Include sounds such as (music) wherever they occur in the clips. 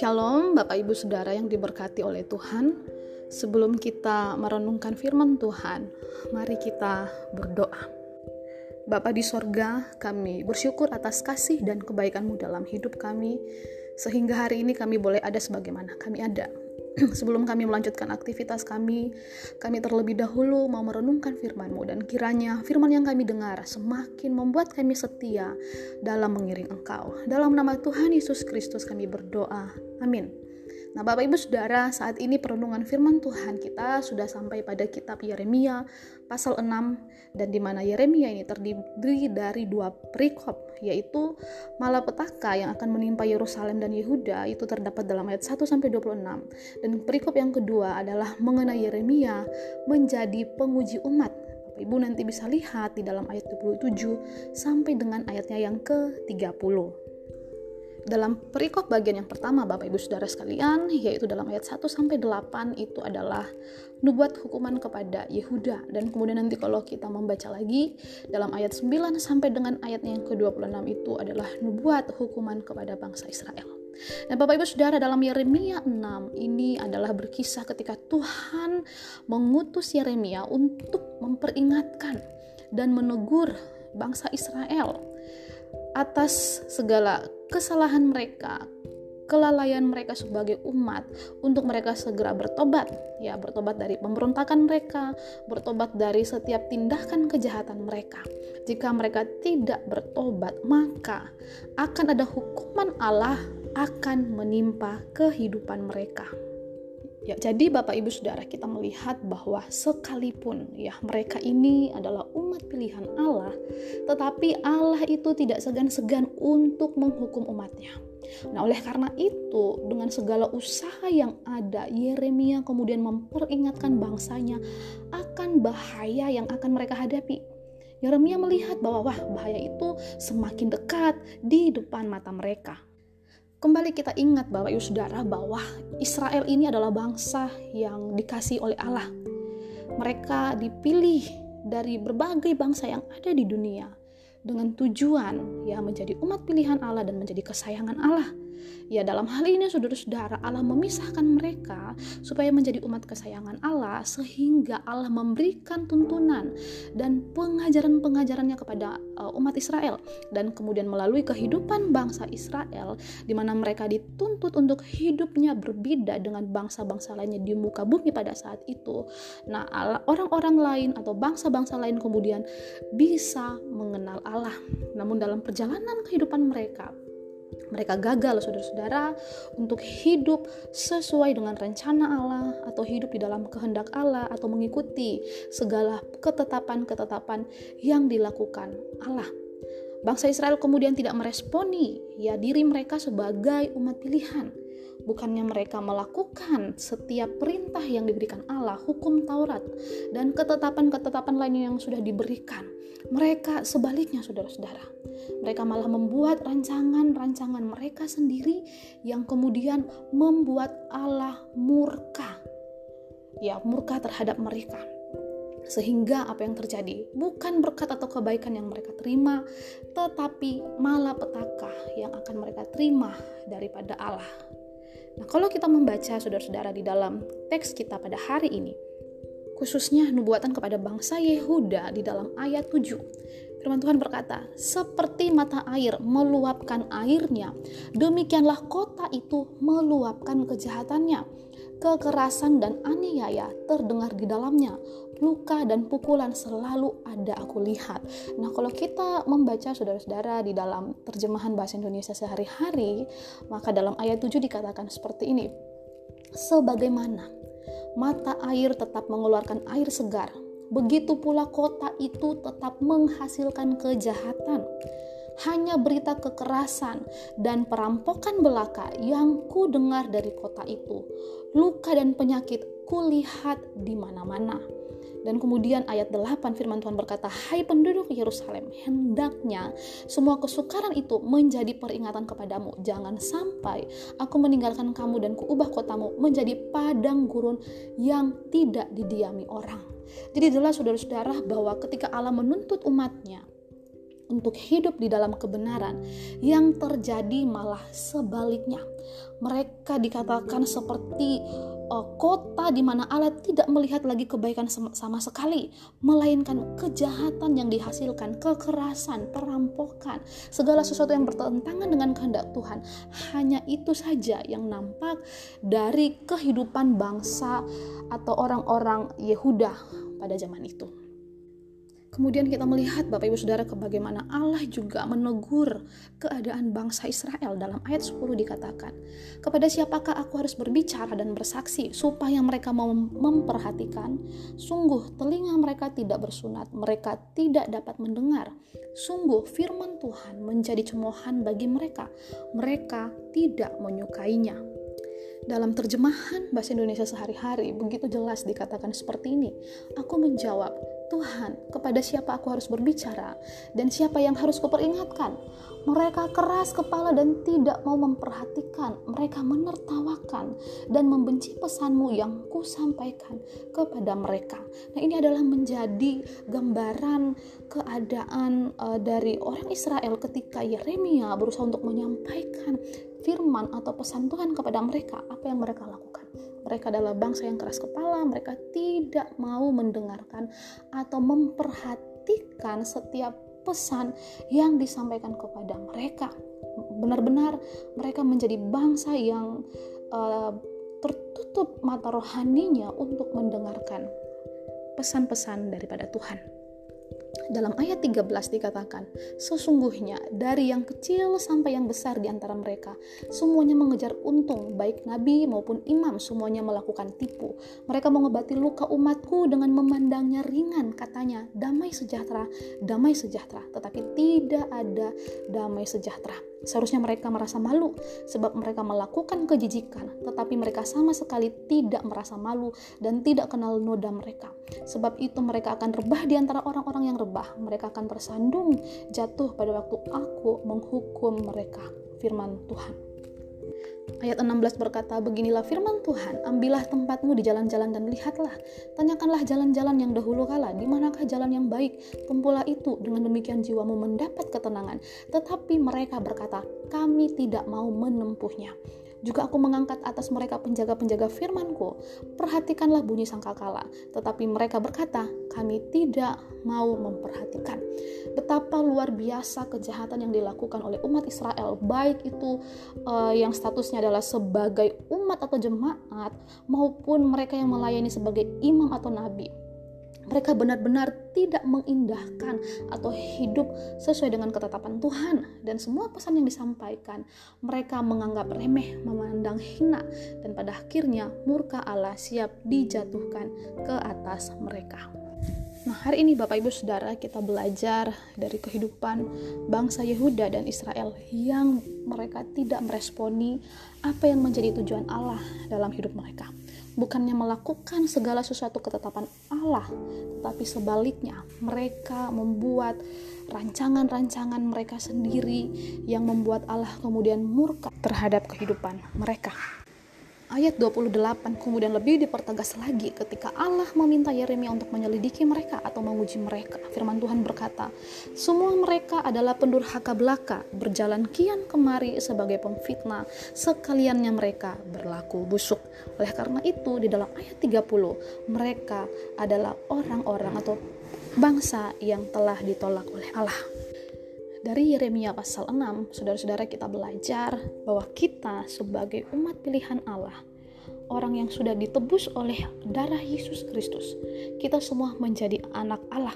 Shalom, Bapak Ibu Saudara yang diberkati oleh Tuhan. Sebelum kita merenungkan firman Tuhan, mari kita berdoa. Bapa di sorga, kami bersyukur atas kasih dan kebaikan-Mu dalam hidup kami, sehingga hari ini kami boleh ada sebagaimana kami ada. (clears throat) Sebelum kami melanjutkan aktivitas kami, kami terlebih dahulu mau merenungkan firman-Mu dan kiranya firman yang kami dengar semakin membuat kami setia dalam mengiring Engkau. Dalam nama Tuhan Yesus Kristus kami berdoa. Amin. Nah, Bapak Ibu Saudara, saat ini perenungan firman Tuhan kita sudah sampai pada kitab Yeremia pasal 6 dan di mana Yeremia ini terdiri dari dua perikop yaitu malapetaka yang akan menimpa Yerusalem dan Yehuda itu terdapat dalam ayat 1 sampai 26 dan perikop yang kedua adalah mengenai Yeremia menjadi penguji umat. Bapak Ibu nanti bisa lihat di dalam ayat 27 sampai dengan ayatnya yang ke-30 dalam perikop bagian yang pertama Bapak Ibu Saudara sekalian yaitu dalam ayat 1 sampai 8 itu adalah nubuat hukuman kepada Yehuda dan kemudian nanti kalau kita membaca lagi dalam ayat 9 sampai dengan ayat yang ke-26 itu adalah nubuat hukuman kepada bangsa Israel. Dan Bapak Ibu Saudara dalam Yeremia 6 ini adalah berkisah ketika Tuhan mengutus Yeremia untuk memperingatkan dan menegur bangsa Israel atas segala kesalahan mereka, kelalaian mereka sebagai umat untuk mereka segera bertobat. Ya bertobat dari pemberontakan mereka bertobat dari setiap tindakan kejahatan mereka. Jika mereka tidak bertobat maka akan ada hukuman Allah akan menimpa kehidupan mereka Ya, jadi Bapak Ibu Saudara kita melihat bahwa sekalipun ya mereka ini adalah umat pilihan Allah, tetapi Allah itu tidak segan-segan untuk menghukum umatnya. Nah, oleh karena itu, dengan segala usaha yang ada, Yeremia kemudian memperingatkan bangsanya akan bahaya yang akan mereka hadapi. Yeremia melihat bahwa wah bahaya itu semakin dekat di depan mata mereka. Kembali kita ingat bahwa Ibu Saudara bahwa Israel ini adalah bangsa yang dikasih oleh Allah. Mereka dipilih dari berbagai bangsa yang ada di dunia dengan tujuan ya menjadi umat pilihan Allah dan menjadi kesayangan Allah. Ya dalam hal ini saudara-saudara Allah memisahkan mereka supaya menjadi umat kesayangan Allah sehingga Allah memberikan tuntunan dan pengajaran-pengajarannya kepada uh, umat Israel dan kemudian melalui kehidupan bangsa Israel di mana mereka dituntut untuk hidupnya berbeda dengan bangsa-bangsa lainnya di muka bumi pada saat itu. Nah, orang-orang lain atau bangsa-bangsa lain kemudian bisa mengenal Allah. Namun dalam perjalanan kehidupan mereka mereka gagal saudara-saudara untuk hidup sesuai dengan rencana Allah atau hidup di dalam kehendak Allah atau mengikuti segala ketetapan-ketetapan yang dilakukan Allah. Bangsa Israel kemudian tidak meresponi ya diri mereka sebagai umat pilihan bukannya mereka melakukan setiap perintah yang diberikan Allah, hukum Taurat, dan ketetapan-ketetapan lainnya yang sudah diberikan. Mereka sebaliknya, saudara-saudara, mereka malah membuat rancangan-rancangan mereka sendiri yang kemudian membuat Allah murka. Ya, murka terhadap mereka. Sehingga apa yang terjadi bukan berkat atau kebaikan yang mereka terima, tetapi malah petaka yang akan mereka terima daripada Allah. Nah, kalau kita membaca saudara-saudara di dalam teks kita pada hari ini, khususnya nubuatan kepada bangsa Yehuda di dalam ayat 7. Firman Tuhan berkata, "Seperti mata air meluapkan airnya, demikianlah kota itu meluapkan kejahatannya. Kekerasan dan aniaya terdengar di dalamnya luka dan pukulan selalu ada aku lihat. Nah, kalau kita membaca saudara-saudara di dalam terjemahan bahasa Indonesia sehari-hari, maka dalam ayat 7 dikatakan seperti ini. Sebagaimana mata air tetap mengeluarkan air segar, begitu pula kota itu tetap menghasilkan kejahatan hanya berita kekerasan dan perampokan belaka yang ku dengar dari kota itu. Luka dan penyakit kulihat di mana-mana. Dan kemudian ayat 8 firman Tuhan berkata, Hai penduduk Yerusalem, hendaknya semua kesukaran itu menjadi peringatan kepadamu. Jangan sampai aku meninggalkan kamu dan kuubah kotamu menjadi padang gurun yang tidak didiami orang. Jadi jelas saudara-saudara bahwa ketika Allah menuntut umatnya untuk hidup di dalam kebenaran, yang terjadi malah sebaliknya. Mereka dikatakan seperti uh, kota di mana Allah tidak melihat lagi kebaikan sama sekali, melainkan kejahatan yang dihasilkan, kekerasan, perampokan, segala sesuatu yang bertentangan dengan kehendak Tuhan. Hanya itu saja yang nampak dari kehidupan bangsa atau orang-orang Yehuda pada zaman itu. Kemudian kita melihat Bapak Ibu Saudara ke bagaimana Allah juga menegur keadaan bangsa Israel dalam ayat 10 dikatakan, "Kepada siapakah aku harus berbicara dan bersaksi supaya mereka mau memperhatikan? Sungguh telinga mereka tidak bersunat, mereka tidak dapat mendengar. Sungguh firman Tuhan menjadi cemoohan bagi mereka, mereka tidak menyukainya." Dalam terjemahan bahasa Indonesia sehari-hari begitu jelas dikatakan seperti ini. Aku menjawab, Tuhan, kepada siapa aku harus berbicara dan siapa yang harus kuperingatkan? Mereka keras kepala dan tidak mau memperhatikan. Mereka menertawakan dan membenci pesanmu yang kusampaikan kepada mereka. Nah, ini adalah menjadi gambaran keadaan uh, dari orang Israel ketika Yeremia berusaha untuk menyampaikan firman atau pesan Tuhan kepada mereka. Apa yang mereka lakukan? Mereka adalah bangsa yang keras kepala, mereka tidak mau mendengarkan atau memperhatikan setiap pesan yang disampaikan kepada mereka. Benar-benar mereka menjadi bangsa yang uh, tertutup mata rohaninya untuk mendengarkan pesan-pesan daripada Tuhan. Dalam ayat 13 dikatakan, sesungguhnya dari yang kecil sampai yang besar di antara mereka, semuanya mengejar untung, baik nabi maupun imam, semuanya melakukan tipu. Mereka mengobati luka umatku dengan memandangnya ringan, katanya, damai sejahtera, damai sejahtera, tetapi tidak ada damai sejahtera. Seharusnya mereka merasa malu sebab mereka melakukan kejijikan, tetapi mereka sama sekali tidak merasa malu dan tidak kenal noda mereka. Sebab itu mereka akan rebah di antara orang-orang yang rebah. Mereka akan tersandung jatuh pada waktu aku menghukum mereka. Firman Tuhan. Ayat 16 berkata, Beginilah firman Tuhan, ambillah tempatmu di jalan-jalan dan lihatlah. Tanyakanlah jalan-jalan yang dahulu kala, di manakah jalan yang baik. Tempulah itu, dengan demikian jiwamu mendapat ketenangan. Tetapi mereka berkata, kami tidak mau menempuhnya. Juga aku mengangkat atas mereka penjaga-penjaga firmanku. Perhatikanlah bunyi sangkakala. Tetapi mereka berkata, kami tidak mau memperhatikan. Betapa luar biasa kejahatan yang dilakukan oleh umat Israel, baik itu uh, yang statusnya adalah sebagai umat atau jemaat, maupun mereka yang melayani sebagai imam atau nabi mereka benar-benar tidak mengindahkan atau hidup sesuai dengan ketetapan Tuhan dan semua pesan yang disampaikan mereka menganggap remeh, memandang hina dan pada akhirnya murka Allah siap dijatuhkan ke atas mereka. Nah, hari ini Bapak Ibu Saudara kita belajar dari kehidupan bangsa Yehuda dan Israel yang mereka tidak meresponi apa yang menjadi tujuan Allah dalam hidup mereka bukannya melakukan segala sesuatu ketetapan Allah, tetapi sebaliknya mereka membuat rancangan-rancangan mereka sendiri yang membuat Allah kemudian murka terhadap kehidupan mereka ayat 28 kemudian lebih dipertegas lagi ketika Allah meminta Yeremia untuk menyelidiki mereka atau menguji mereka. Firman Tuhan berkata, "Semua mereka adalah pendurhaka belaka, berjalan kian kemari sebagai pemfitnah, sekaliannya mereka berlaku busuk." Oleh karena itu, di dalam ayat 30, mereka adalah orang-orang atau bangsa yang telah ditolak oleh Allah. Dari Yeremia pasal 6, saudara-saudara kita belajar bahwa kita sebagai umat pilihan Allah, orang yang sudah ditebus oleh darah Yesus Kristus, kita semua menjadi anak Allah.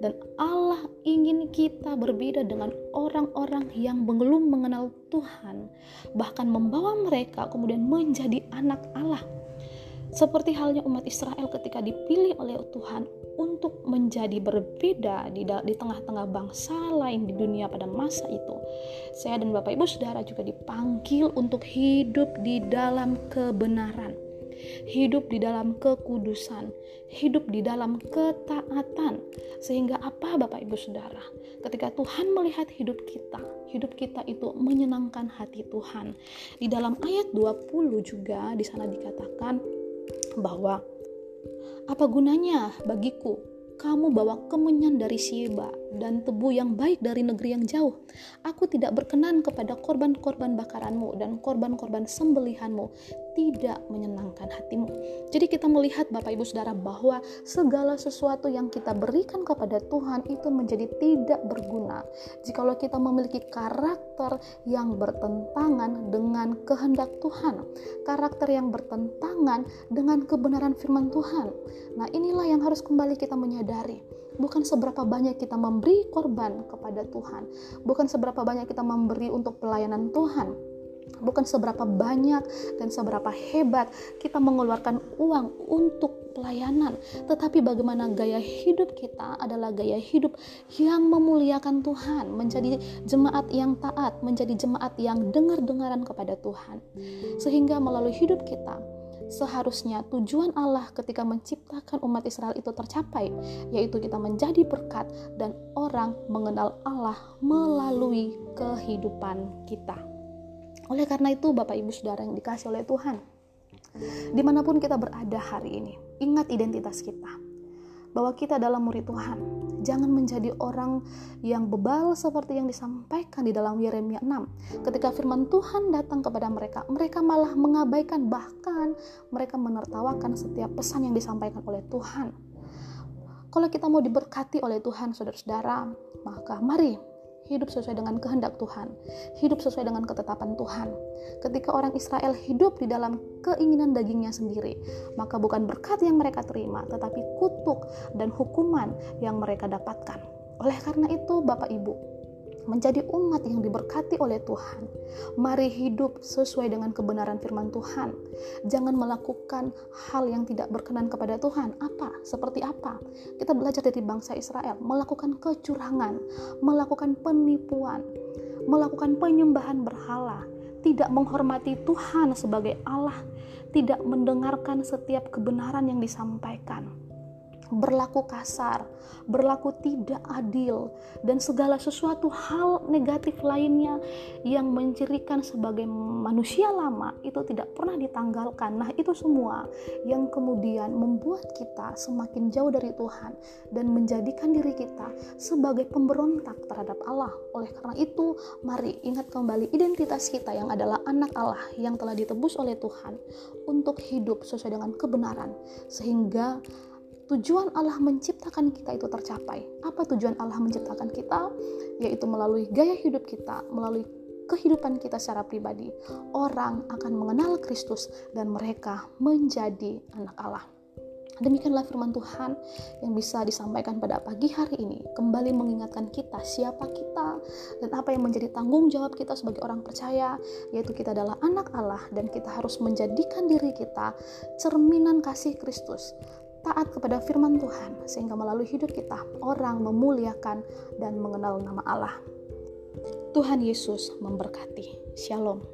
Dan Allah ingin kita berbeda dengan orang-orang yang belum mengenal Tuhan, bahkan membawa mereka kemudian menjadi anak Allah. Seperti halnya umat Israel ketika dipilih oleh Tuhan untuk menjadi berbeda di, di tengah-tengah bangsa lain di dunia pada masa itu. Saya dan Bapak Ibu Saudara juga dipanggil untuk hidup di dalam kebenaran, hidup di dalam kekudusan, hidup di dalam ketaatan. Sehingga apa Bapak Ibu Saudara? Ketika Tuhan melihat hidup kita, hidup kita itu menyenangkan hati Tuhan. Di dalam ayat 20 juga di sana dikatakan bahwa apa gunanya bagiku kamu bawa kemenyan dari Sieba dan tebu yang baik dari negeri yang jauh. Aku tidak berkenan kepada korban-korban bakaranmu dan korban-korban sembelihanmu tidak menyenangkan hatimu. Jadi kita melihat Bapak Ibu Saudara bahwa segala sesuatu yang kita berikan kepada Tuhan itu menjadi tidak berguna jikalau kita memiliki karakter yang bertentangan dengan kehendak Tuhan, karakter yang bertentangan dengan kebenaran firman Tuhan. Nah, inilah yang harus kembali kita menyadari bukan seberapa banyak kita memberi korban kepada Tuhan, bukan seberapa banyak kita memberi untuk pelayanan Tuhan, bukan seberapa banyak dan seberapa hebat kita mengeluarkan uang untuk pelayanan, tetapi bagaimana gaya hidup kita adalah gaya hidup yang memuliakan Tuhan, menjadi jemaat yang taat, menjadi jemaat yang dengar-dengaran kepada Tuhan, sehingga melalui hidup kita seharusnya tujuan Allah ketika menciptakan umat Israel itu tercapai, yaitu kita menjadi berkat dan orang mengenal Allah melalui kehidupan kita. Oleh karena itu, Bapak Ibu Saudara yang dikasih oleh Tuhan, di mana pun kita berada hari ini, ingat identitas kita bahwa kita adalah murid Tuhan. Jangan menjadi orang yang bebal seperti yang disampaikan di dalam Yeremia 6. Ketika firman Tuhan datang kepada mereka, mereka malah mengabaikan bahkan mereka menertawakan setiap pesan yang disampaikan oleh Tuhan. Kalau kita mau diberkati oleh Tuhan, saudara-saudara, maka mari hidup sesuai dengan kehendak Tuhan, hidup sesuai dengan ketetapan Tuhan. Ketika orang Israel hidup di dalam keinginan dagingnya sendiri, maka bukan berkat yang mereka terima, tetapi kutuk dan hukuman yang mereka dapatkan. Oleh karena itu, Bapak Ibu, menjadi umat yang diberkati oleh Tuhan. Mari hidup sesuai dengan kebenaran firman Tuhan. Jangan melakukan hal yang tidak berkenan kepada Tuhan. Apa? Seperti apa? Kita belajar dari bangsa Israel, melakukan kecurangan, melakukan penipuan, melakukan penyembahan berhala, tidak menghormati Tuhan sebagai Allah, tidak mendengarkan setiap kebenaran yang disampaikan berlaku kasar, berlaku tidak adil, dan segala sesuatu hal negatif lainnya yang mencirikan sebagai manusia lama itu tidak pernah ditanggalkan. Nah, itu semua yang kemudian membuat kita semakin jauh dari Tuhan dan menjadikan diri kita sebagai pemberontak terhadap Allah. Oleh karena itu, mari ingat kembali identitas kita yang adalah anak Allah yang telah ditebus oleh Tuhan untuk hidup sesuai dengan kebenaran sehingga tujuan Allah menciptakan kita itu tercapai. Apa tujuan Allah menciptakan kita? Yaitu melalui gaya hidup kita, melalui kehidupan kita secara pribadi, orang akan mengenal Kristus dan mereka menjadi anak Allah. Demikianlah firman Tuhan yang bisa disampaikan pada pagi hari ini, kembali mengingatkan kita siapa kita dan apa yang menjadi tanggung jawab kita sebagai orang percaya, yaitu kita adalah anak Allah dan kita harus menjadikan diri kita cerminan kasih Kristus taat kepada firman Tuhan, sehingga melalui hidup kita orang memuliakan dan mengenal nama Allah. Tuhan Yesus memberkati. Shalom.